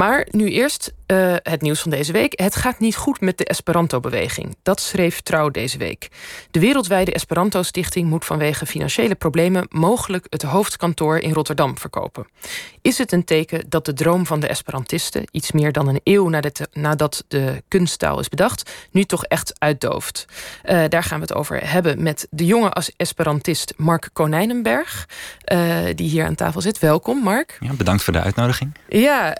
Maar nu eerst uh, het nieuws van deze week. Het gaat niet goed met de Esperanto-beweging. Dat schreef Trouw deze week. De wereldwijde Esperanto-stichting moet vanwege financiële problemen mogelijk het hoofdkantoor in Rotterdam verkopen. Is het een teken dat de droom van de Esperantisten, iets meer dan een eeuw nadat de kunsttaal is bedacht, nu toch echt uitdooft? Uh, daar gaan we het over hebben met de jonge Esperantist Mark Konijnenberg, uh, die hier aan tafel zit. Welkom, Mark. Ja, bedankt voor de uitnodiging. Ja,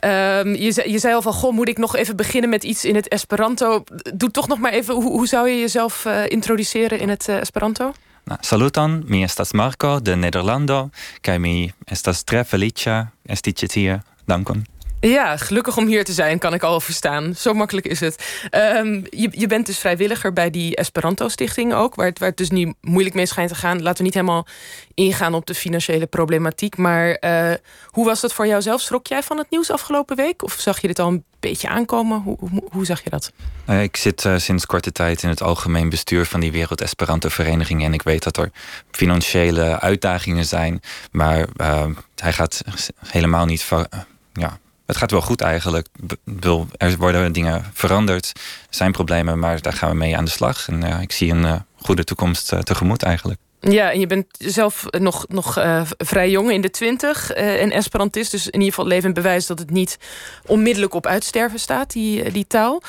um, je, zei al van, goh, moet ik nog even beginnen met iets in het Esperanto? Doe toch nog maar even, hoe, hoe zou je jezelf uh, introduceren in het uh, Esperanto? Saluton, mi estas Marco de Nederlando, kaj mi estas tre felicia esti hier. Dankon. Ja, gelukkig om hier te zijn, kan ik al verstaan. Zo makkelijk is het. Um, je, je bent dus vrijwilliger bij die Esperanto-stichting ook, waar het, waar het dus niet moeilijk mee schijnt te gaan. Laten we niet helemaal ingaan op de financiële problematiek. Maar uh, hoe was dat voor jou zelf? Schrok jij van het nieuws afgelopen week? Of zag je dit al een beetje aankomen? Hoe, hoe, zag je dat? Uh, ik zit uh, sinds korte tijd in het algemeen bestuur van die Wereld Esperanto-vereniging. En ik weet dat er financiële uitdagingen zijn. Maar hij gaat helemaal niet. Ja, het gaat wel goed eigenlijk. Er worden dingen veranderd. Er zijn problemen, maar daar gaan we mee aan de slag. En uh, ik zie een uh, goede toekomst uh, tegemoet eigenlijk. Ja, en je bent zelf nog, nog vrij jong in de twintig uh, en Esperantist. Dus in ieder geval levend bewijs dat het niet onmiddellijk op uitsterven staat, die, die taal.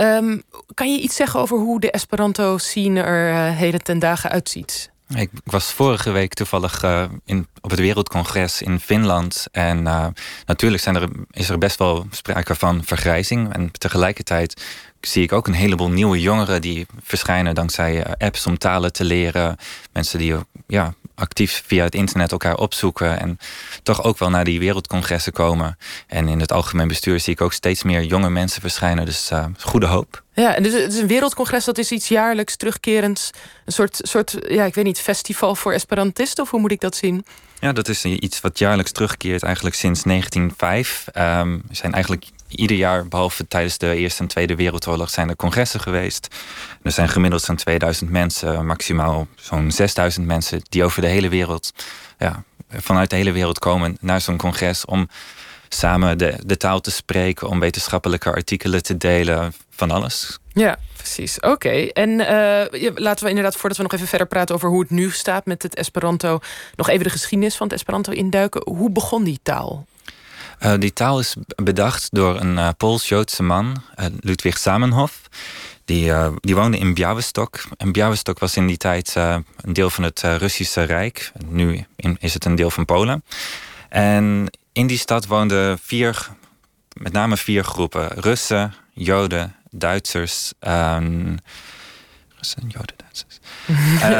Um, kan je iets zeggen over hoe de Esperanto-scene er uh, heden ten dagen uitziet? Ik was vorige week toevallig uh, in, op het Wereldcongres in Finland. En uh, natuurlijk zijn er, is er best wel sprake van vergrijzing. En tegelijkertijd zie ik ook een heleboel nieuwe jongeren die verschijnen dankzij uh, apps om talen te leren. Mensen die ja, actief via het internet elkaar opzoeken en toch ook wel naar die wereldcongressen komen. En in het algemeen bestuur zie ik ook steeds meer jonge mensen verschijnen. Dus uh, goede hoop. Ja, en dus het is een wereldcongres dat is iets jaarlijks terugkerends. Een soort, soort ja, ik weet niet, festival voor Esperantisten of hoe moet ik dat zien? Ja, dat is iets wat jaarlijks terugkeert eigenlijk sinds 1905. Um, ehm, er zijn eigenlijk ieder jaar, behalve tijdens de Eerste en Tweede Wereldoorlog, zijn er congressen geweest. Er zijn gemiddeld zo'n 2000 mensen, maximaal zo'n 6000 mensen, die over de hele wereld, ja, vanuit de hele wereld komen naar zo'n congres om samen de, de taal te spreken, om wetenschappelijke artikelen te delen, van alles. Ja, precies. Oké. En uh, laten we inderdaad, voordat we nog even verder praten over hoe het nu staat met het Esperanto, nog even de geschiedenis van het Esperanto induiken. Hoe begon die taal? Uh, die taal is bedacht door een uh, Pools-Joodse man, Ludwig Zamenhof. Die, die woonde in Białystok. En Białystok was in die tijd een deel van het Russische Rijk. Nu is het een deel van Polen. En in die stad woonden vier, met name vier groepen: Russen, Joden, Duitsers. Um, Russen, Joden, Duitsers.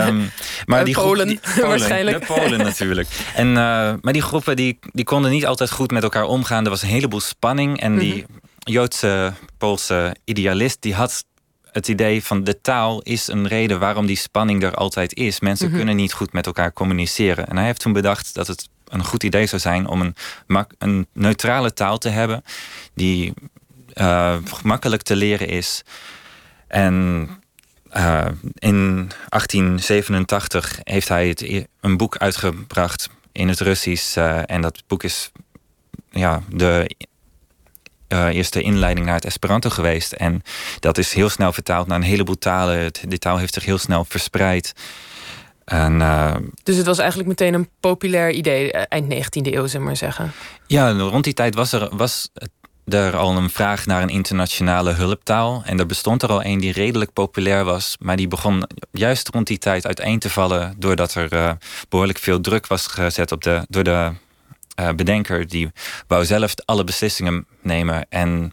um, maar die Polen, die, Polen, waarschijnlijk. De Polen natuurlijk. En, uh, maar die groepen die, die konden niet altijd goed met elkaar omgaan. Er was een heleboel spanning. En die mhm. Joodse, Poolse idealist die had het idee van de taal is een reden waarom die spanning er altijd is. Mensen mhm. kunnen niet goed met elkaar communiceren. En hij heeft toen bedacht dat het een goed idee zou zijn om een, een neutrale taal te hebben die uh, makkelijk te leren is. En uh, in 1887 heeft hij het, e-, een boek uitgebracht in het Russisch. Uh, en dat boek is ja, de eerste inleiding naar het Esperanto geweest. En dat is heel snel vertaald naar een heleboel talen. De taal heeft zich heel snel verspreid. En, dus het was eigenlijk meteen een populair idee, eind 19e eeuw, zeg maar zeggen. Ja, rond die tijd was, er, was het er al een vraag naar een internationale hulptaal. En er bestond er al een die redelijk populair was. Maar die begon juist rond die tijd uiteen te vallen. Doordat er uh, behoorlijk veel druk was gezet op de, door de uh, bedenker. Die wou zelf alle beslissingen nemen. En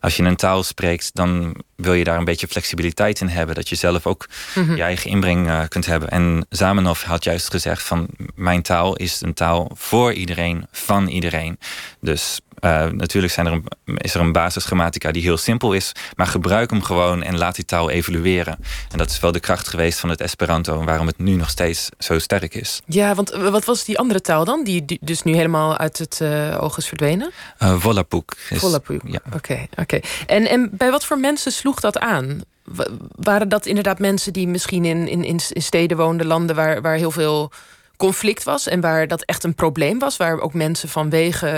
als je een taal spreekt, dan wil je daar een beetje flexibiliteit in hebben. Dat je zelf ook mhm. je eigen inbreng uh, kunt hebben. En Zamenhof had juist gezegd van mijn taal is een taal voor iedereen, van iedereen. Dus uh, natuurlijk zijn er een, is er een basisgrammatica die heel simpel is, maar gebruik hem gewoon en laat die taal evolueren. En dat is wel de kracht geweest van het Esperanto en waarom het nu nog steeds zo sterk is. Ja, want wat was die andere taal dan, die, dus nu helemaal uit het uh, oog is verdwenen? Uh, Volapük. Volapük, ja. Oké, oké. En, en bij wat voor mensen sloeg dat aan? waren dat inderdaad mensen die misschien in, in, in steden woonden, landen waar, waar heel veel conflict was en waar dat echt een probleem was, waar ook mensen vanwege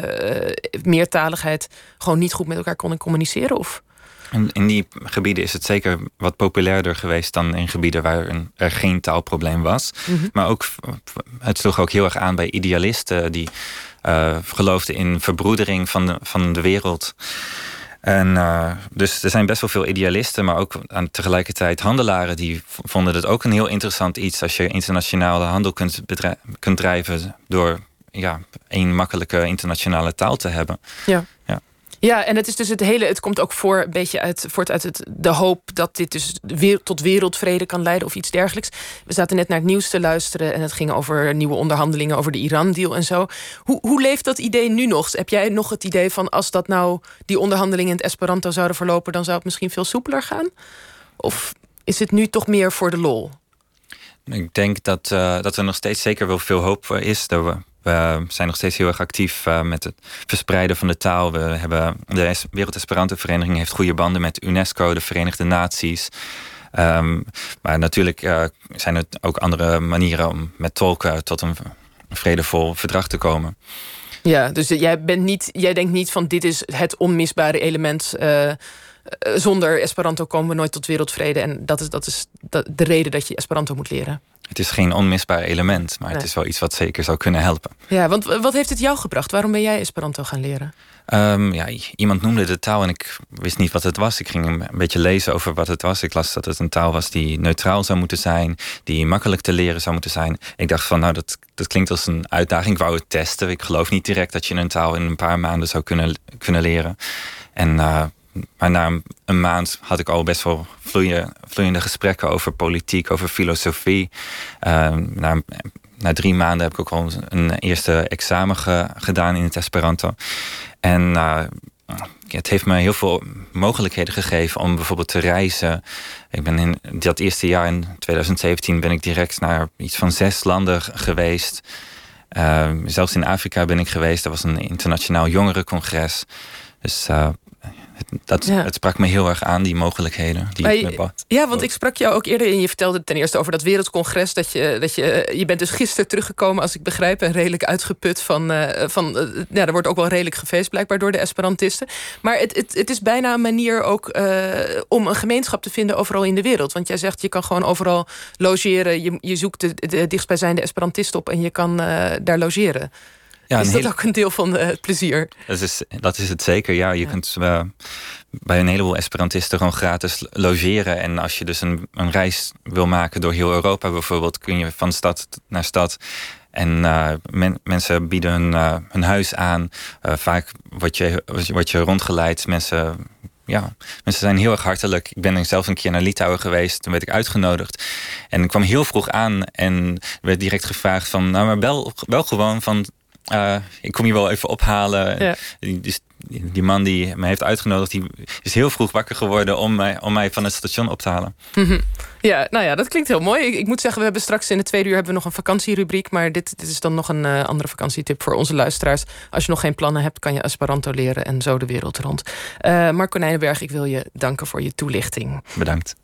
uh, meertaligheid gewoon niet goed met elkaar konden communiceren? Of? In, in die gebieden is het zeker wat populairder geweest dan in gebieden waar er geen taalprobleem was. Mhm. Maar ook, het sloeg ook heel erg aan bij idealisten die uh, geloofden in verbroedering van de, van de wereld. En uh, dus er zijn best wel veel idealisten, maar ook aan tegelijkertijd handelaren die vonden het ook een heel interessant iets als je internationale handel kunt, kunt drijven door ja, één makkelijke internationale taal te hebben. Ja. ja. Ja, en het is dus het hele. Het komt ook voor een beetje uit, voort uit het, de hoop dat dit dus weer, tot wereldvrede kan leiden of iets dergelijks. We zaten net naar het nieuws te luisteren en het ging over nieuwe onderhandelingen over de Iran-deal en zo. Hoe, hoe leeft dat idee nu nog? Heb jij nog het idee van als dat nou die onderhandelingen in het Esperanto zouden verlopen, dan zou het misschien veel soepeler gaan? Of is het nu toch meer voor de lol? Ik denk dat, uh, dat er nog steeds zeker wel veel hoop is. Dat we zijn nog steeds heel erg actief uh, met het verspreiden van de taal. We hebben, de Wereld Esperanto Vereniging heeft goede banden met UNESCO, de Verenigde Naties. Um, maar natuurlijk uh, zijn er ook andere manieren om met tolken tot een vredevol verdrag te komen. Ja, dus jij, bent niet, jij denkt niet van dit is het onmisbare element. Uh, zonder Esperanto komen we nooit tot wereldvrede. En dat is, dat is de reden dat je Esperanto moet leren. Het is geen onmisbaar element, maar het is wel iets wat zeker zou kunnen helpen. Ja, want wat heeft het jou gebracht? Waarom ben jij Esperanto gaan leren? Um, ja, iemand noemde de taal en ik wist niet wat het was. Ik ging een beetje lezen over wat het was. Ik las dat het een taal was die neutraal zou moeten zijn, die makkelijk te leren zou moeten zijn. Ik dacht van, nou, dat, dat klinkt als een uitdaging. Ik wou het testen. Ik geloof niet direct dat je een taal in een paar maanden zou kunnen, kunnen leren. En uh, maar na een, maand had ik al best wel vloeiende, gesprekken over politiek, over filosofie. Uh, na, drie maanden heb ik ook al een eerste examen gedaan in het Esperanto. En uh, het heeft me heel veel mogelijkheden gegeven om bijvoorbeeld te reizen. Ik ben in dat eerste jaar in 2017 ben ik direct naar iets van zes landen geweest. Uh, zelfs in Afrika ben ik geweest. Dat was een internationaal jongerencongres. Dus uh, dat, Het sprak me heel erg aan, die mogelijkheden. Die ja, want ik sprak jou ook eerder en je vertelde ten eerste over dat wereldcongres. Dat je, dat je, je bent dus gisteren teruggekomen, als ik begrijp, en redelijk uitgeput van. Uh, van uh, ja, er wordt ook wel redelijk gefeest, blijkbaar door de Esperantisten. Maar het, het, het is bijna een manier ook uh, om een gemeenschap te vinden overal in de wereld. Want jij zegt je kan gewoon overal logeren. Je, je zoekt de, de dichtstbijzijnde Esperantist op en je kan daar logeren. Ja, is dat ook een deel van het plezier? Dat is, dat is het zeker, ja. Je kunt uh, bij een heleboel Esperantisten gewoon gratis logeren. En als je dus een, een reis wil maken door heel Europa bijvoorbeeld... kun je van stad naar stad... En uh, men, mensen bieden hun, uh, hun huis aan. vaak word je, word je rondgeleid. Mensen ja, mensen zijn heel erg hartelijk. Ik ben zelf een keer naar Litouwen geweest. Toen werd ik uitgenodigd. En ik kwam heel vroeg aan en werd direct gevraagd van... nou, maar bel, bel gewoon van uh, ik kom je wel even ophalen. Ja. Die, die, man die me heeft uitgenodigd, die is heel vroeg wakker geworden om mij, om mij van het station op te halen. Mhm. Ja, nou ja, dat klinkt heel mooi. Ik, ik, moet zeggen, we hebben straks in de tweede uur hebben we nog een vakantierubriek. Maar dit, dit is dan nog een uh, andere vakantietip voor onze luisteraars. Als je nog geen plannen hebt, kan je Esperanto leren en zo de wereld rond. Uh, Marco Nijnenberg, ik wil je danken voor je toelichting. Bedankt.